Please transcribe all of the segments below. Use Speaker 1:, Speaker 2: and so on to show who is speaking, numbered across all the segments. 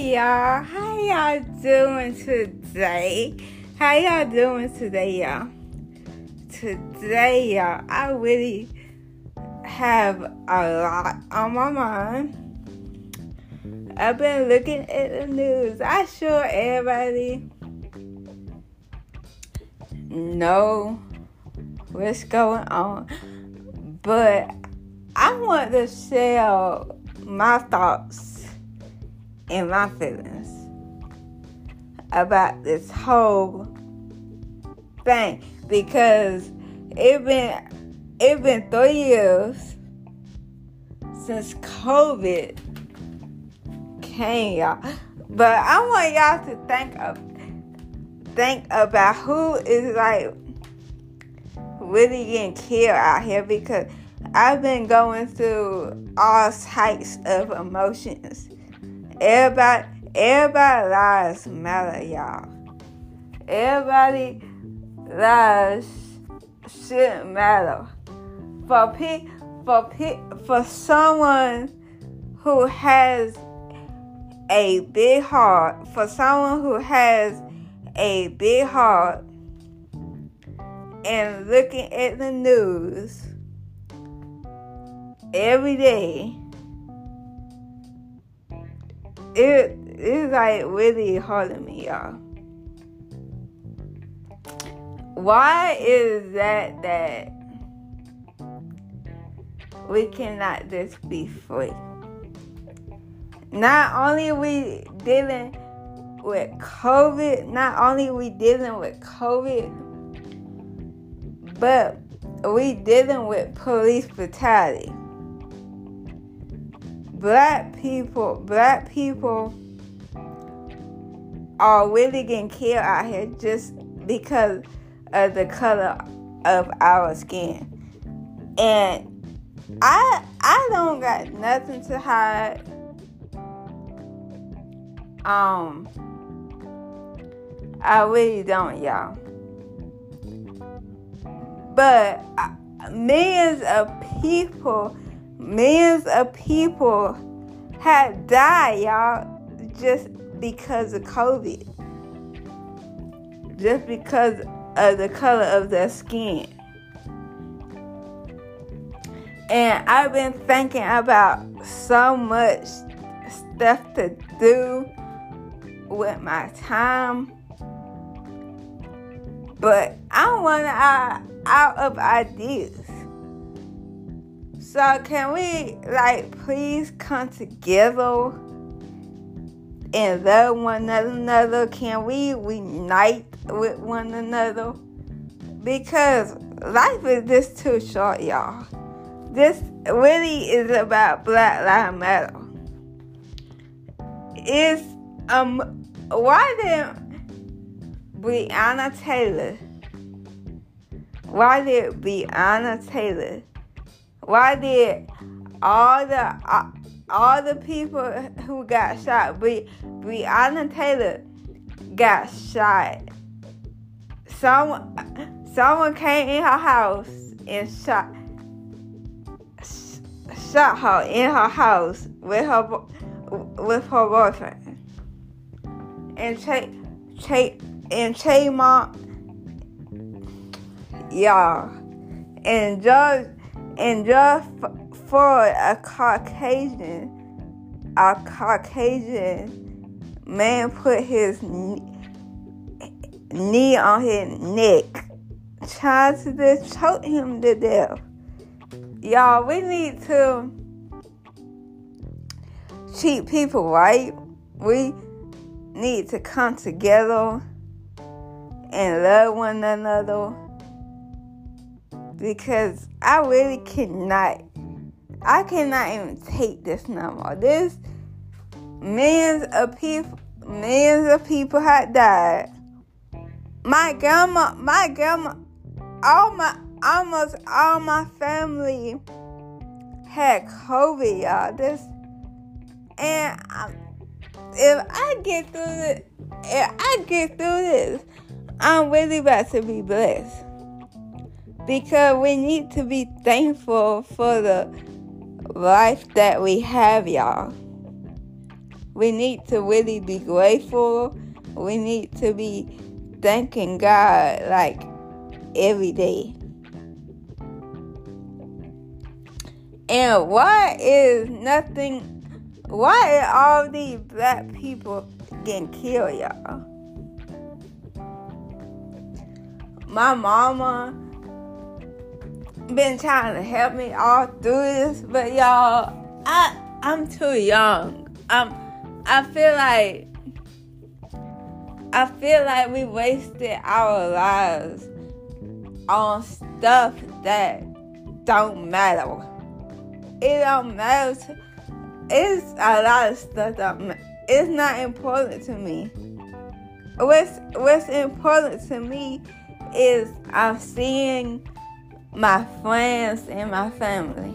Speaker 1: Y'all, how y'all doing today? How y'all doing today, y'all? Today, y'all, I really have a lot on my mind. I've been looking at the news. I sure everybody know what's going on, but I want to share my thoughts and my feelings about this whole thing because it been it been three years since COVID came, y'all. But I want y'all to think of think about who is like really getting killed out here because I've been going through all types of emotions. Everybody, everybody lives matter, y'all. Everybody lives shouldn't matter. For pe- for pe- for someone who has a big heart, for someone who has a big heart, and looking at the news every day, it is like really hurting me, y'all. Why is that that we cannot just be free? Not only we dealing with COVID, not only we dealing with COVID, but we dealing with police brutality black people, black people are really getting killed out here just because of the color of our skin. And I I don't got nothing to hide. Um I really don't, y'all. But uh, millions of people millions of people had died, y'all, just because of COVID. Just because of the color of their skin. And I've been thinking about so much stuff to do with my time. But I want out, uh, out of ideas. So can we like please come together and love one another? Can we unite with one another? Because life is just too short, y'all. This really is about Black Lives Matter. Is um why did Breonna Taylor? Why did Breonna Taylor? Why did all the all the people who got shot, Bre- Breonna Taylor got shot? Someone someone came in her house and shot shot her in her house with her with her boyfriend. And Che Che and Che mom y'all and Judge and just for a Caucasian, a Caucasian man put his knee, on his neck, trying to just choke him to death. Y'all, we need to treat people right. We need to come together and love one another because I really cannot. I cannot even take this no more. This millions of people, millions of people had died. My grandma, my grandma, all my almost all my family had COVID, y'all. This and I, if I get through this, if I get through this, I'm really about to be blessed because we need to be thankful for the life that we have, y'all. we need to really be grateful. We need to be thanking God like every day. And why is nothing, why are all these black people getting killed, y'all? My mama been trying to help me all through this, but y'all, I I'm too young. I'm I feel like I feel like we wasted our lives on stuff that don't matter. It don't matter. To, it's a lot of stuff that it's not important to me. What's what's important to me is I'm seeing my friends and my family.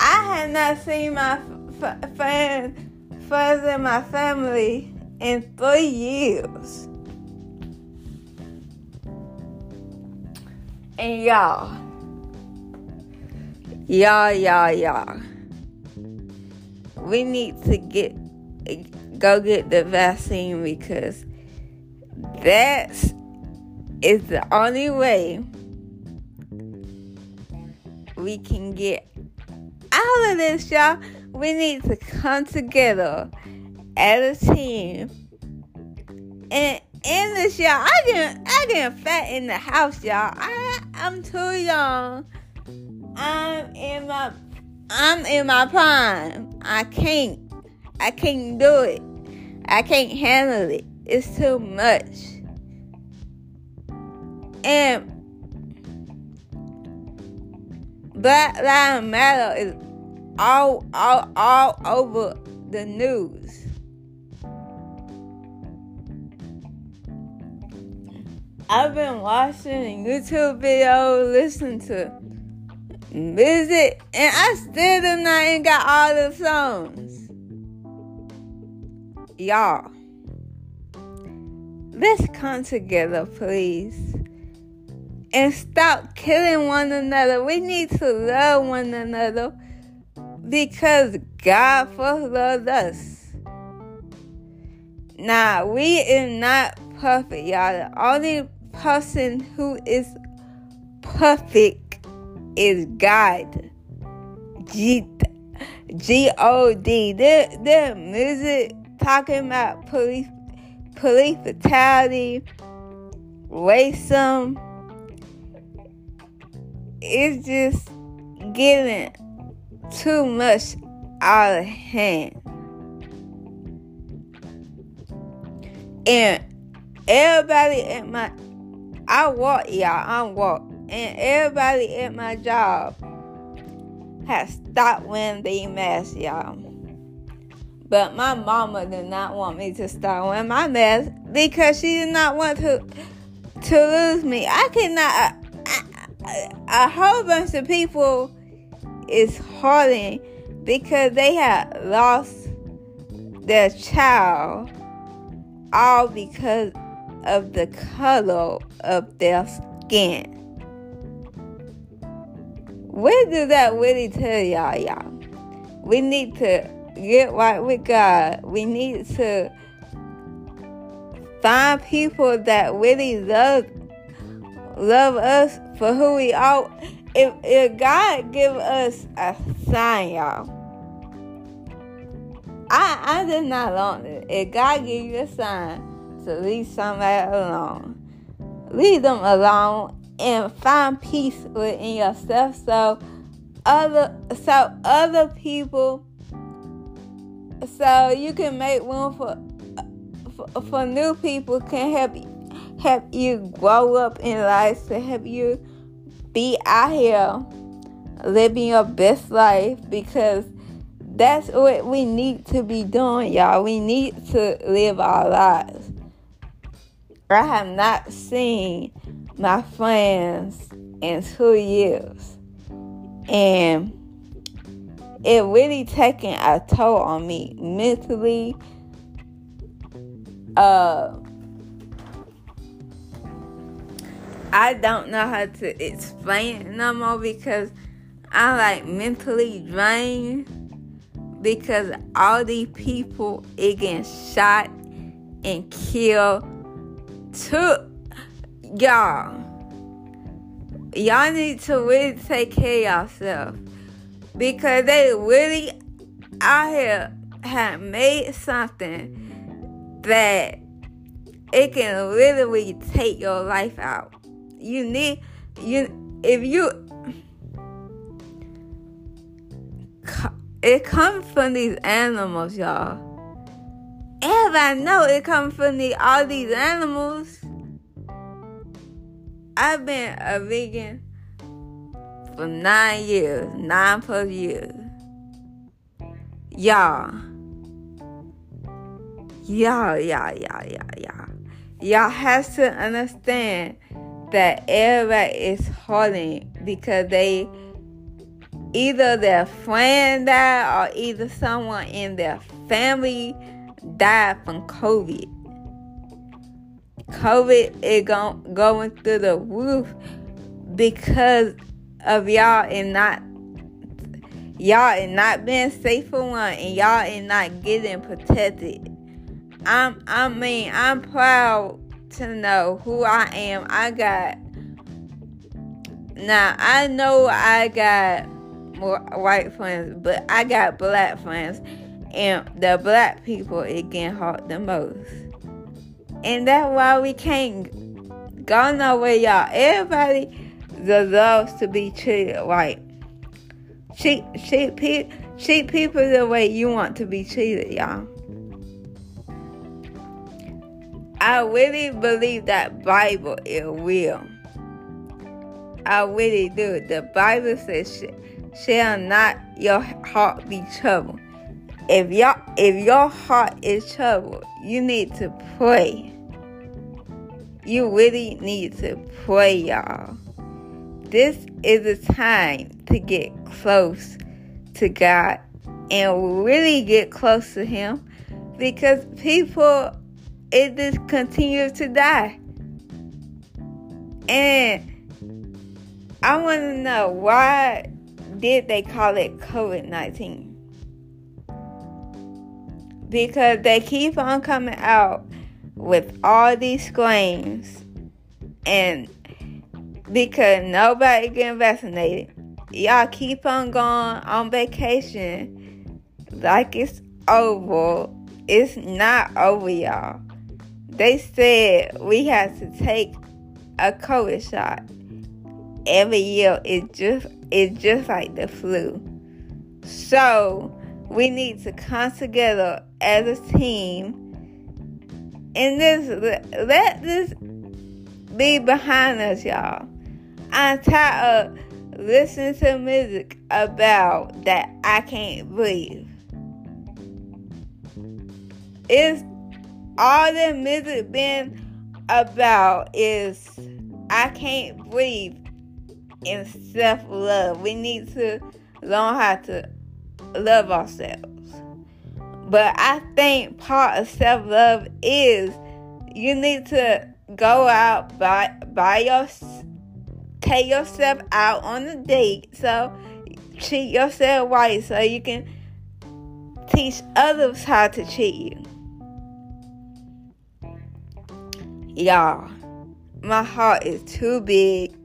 Speaker 1: I have not seen my f- friends, friends and my family in three years. And y'all, y'all, y'all, y'all, we need to get go get the vaccine because that is is the only way we can get out of this, y'all. We need to come together as a team. And in this, y'all, I get I get fat in the house, y'all. I I'm too young. I'm in my I'm in my prime. I can't I can't do it. I can't handle it. It's too much. And Black Lives Matter is all, all, all over the news. I've been watching YouTube videos, listening to music, and I still do not even got all the songs. Y'all, let's come together, please and stop killing one another. We need to love one another because God first loved us. Now, we is not perfect, y'all. The only person who is perfect is God. G G O D. The the music talking about police police brutality, racism it's just getting too much out of hand. And everybody at my I walk, y'all, I'm walk. And everybody at my job has stopped wearing the mask, y'all. But my mama did not want me to stop wearing my mask because she did not want to to lose me. I cannot a whole bunch of people is hurting because they have lost their child all because of the color of their skin. What does that really tell y'all, y'all? We need to get right with God. We need to find people that really love love us for who we are. If, if God give us a sign, y'all, I I did not want it. If God give you a sign to leave somebody alone, leave them alone and find peace within yourself. So other so other people so you can make room for for, for new people can help help you grow up in life, to help you be out here living your best life because that's what we need to be doing, y'all. We need to live our lives. I have not seen my friends in two years. And it really taken a toll on me mentally, uh I don't know how to explain it no more because I'm like mentally drained because all these people it getting shot and killed. To y'all, y'all need to really take care of yourself because they really out here have made something that it can literally take your life out. You need you if you it comes from these animals, y'all. Everybody know it comes from the, all these animals. I've been a vegan for nine years, nine plus years. Y'all. Y'all, y'all, y'all, y'all, y'all. Y'all have to understand that everybody is hurting because they either their friend died or either someone in their family died from COVID. COVID is going going through the roof because of y'all and not y'all and not being safe for one and y'all and not getting protected. I'm I mean I'm proud to know who I am. I got now I know I got more white friends, but I got black friends and the black people it getting hurt the most. And that's why we can't go nowhere, y'all. Everybody deserves to be treated right. Treat, pe- treat people the way you want to be treated, y'all. I really believe that Bible is real. I really do. The Bible says, "Shall not your heart be troubled." if y'all if your heart is troubled, you need to pray. You really need to pray, y'all. This is a time to get close to God and really get close to Him because people it just continues to die. And I want to know why did they call it COVID 19? because they keep on coming out with all these claims and because nobody getting vaccinated y'all keep on going on vacation like it's over it's not over y'all they said we have to take a covid shot every year it's just it's just like the flu so we need to come together as a team and this let this be behind us, y'all. I'm tired of listening to music about that I can't breathe. It's all the music been about is I can't breathe in self love. We need to learn how to love ourselves. But I think part of self love is you need to go out by by your take yourself out on a date so treat yourself right so you can teach others how to treat you. Y'all, my heart is too big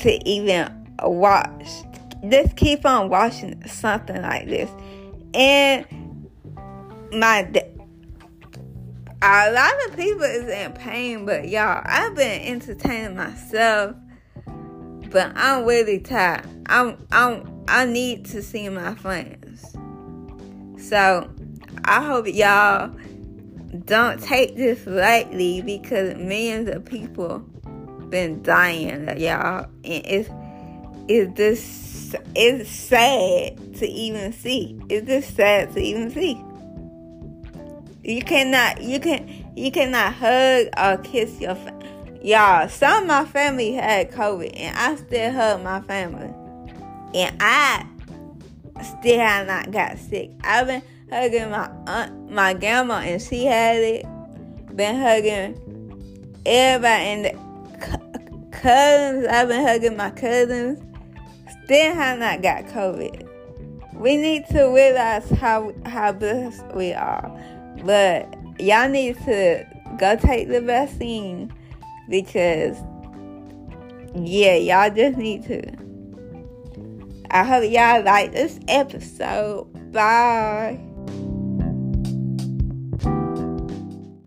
Speaker 1: to even watch just keep on watching something like this. And my a lot of people is in pain, but y'all, I've been entertaining myself, but I'm really tired. I'm I'm I need to see my friends. So I hope y'all don't take this lightly because millions of people been dying, y'all, and it's it's this it's sad to even see. It's just sad to even see. You cannot you can you cannot hug or kiss your fa- y'all. Some of my family had COVID, and I still hug my family, and I still have not got sick. I've been hugging my aunt, my grandma, and she had it. Been hugging everybody and the cousins. I've been hugging my cousins still have not got COVID. we need to realize how how blessed we are. But y'all need to go take the vaccine because yeah, y'all just need to. I hope y'all like this episode. Bye.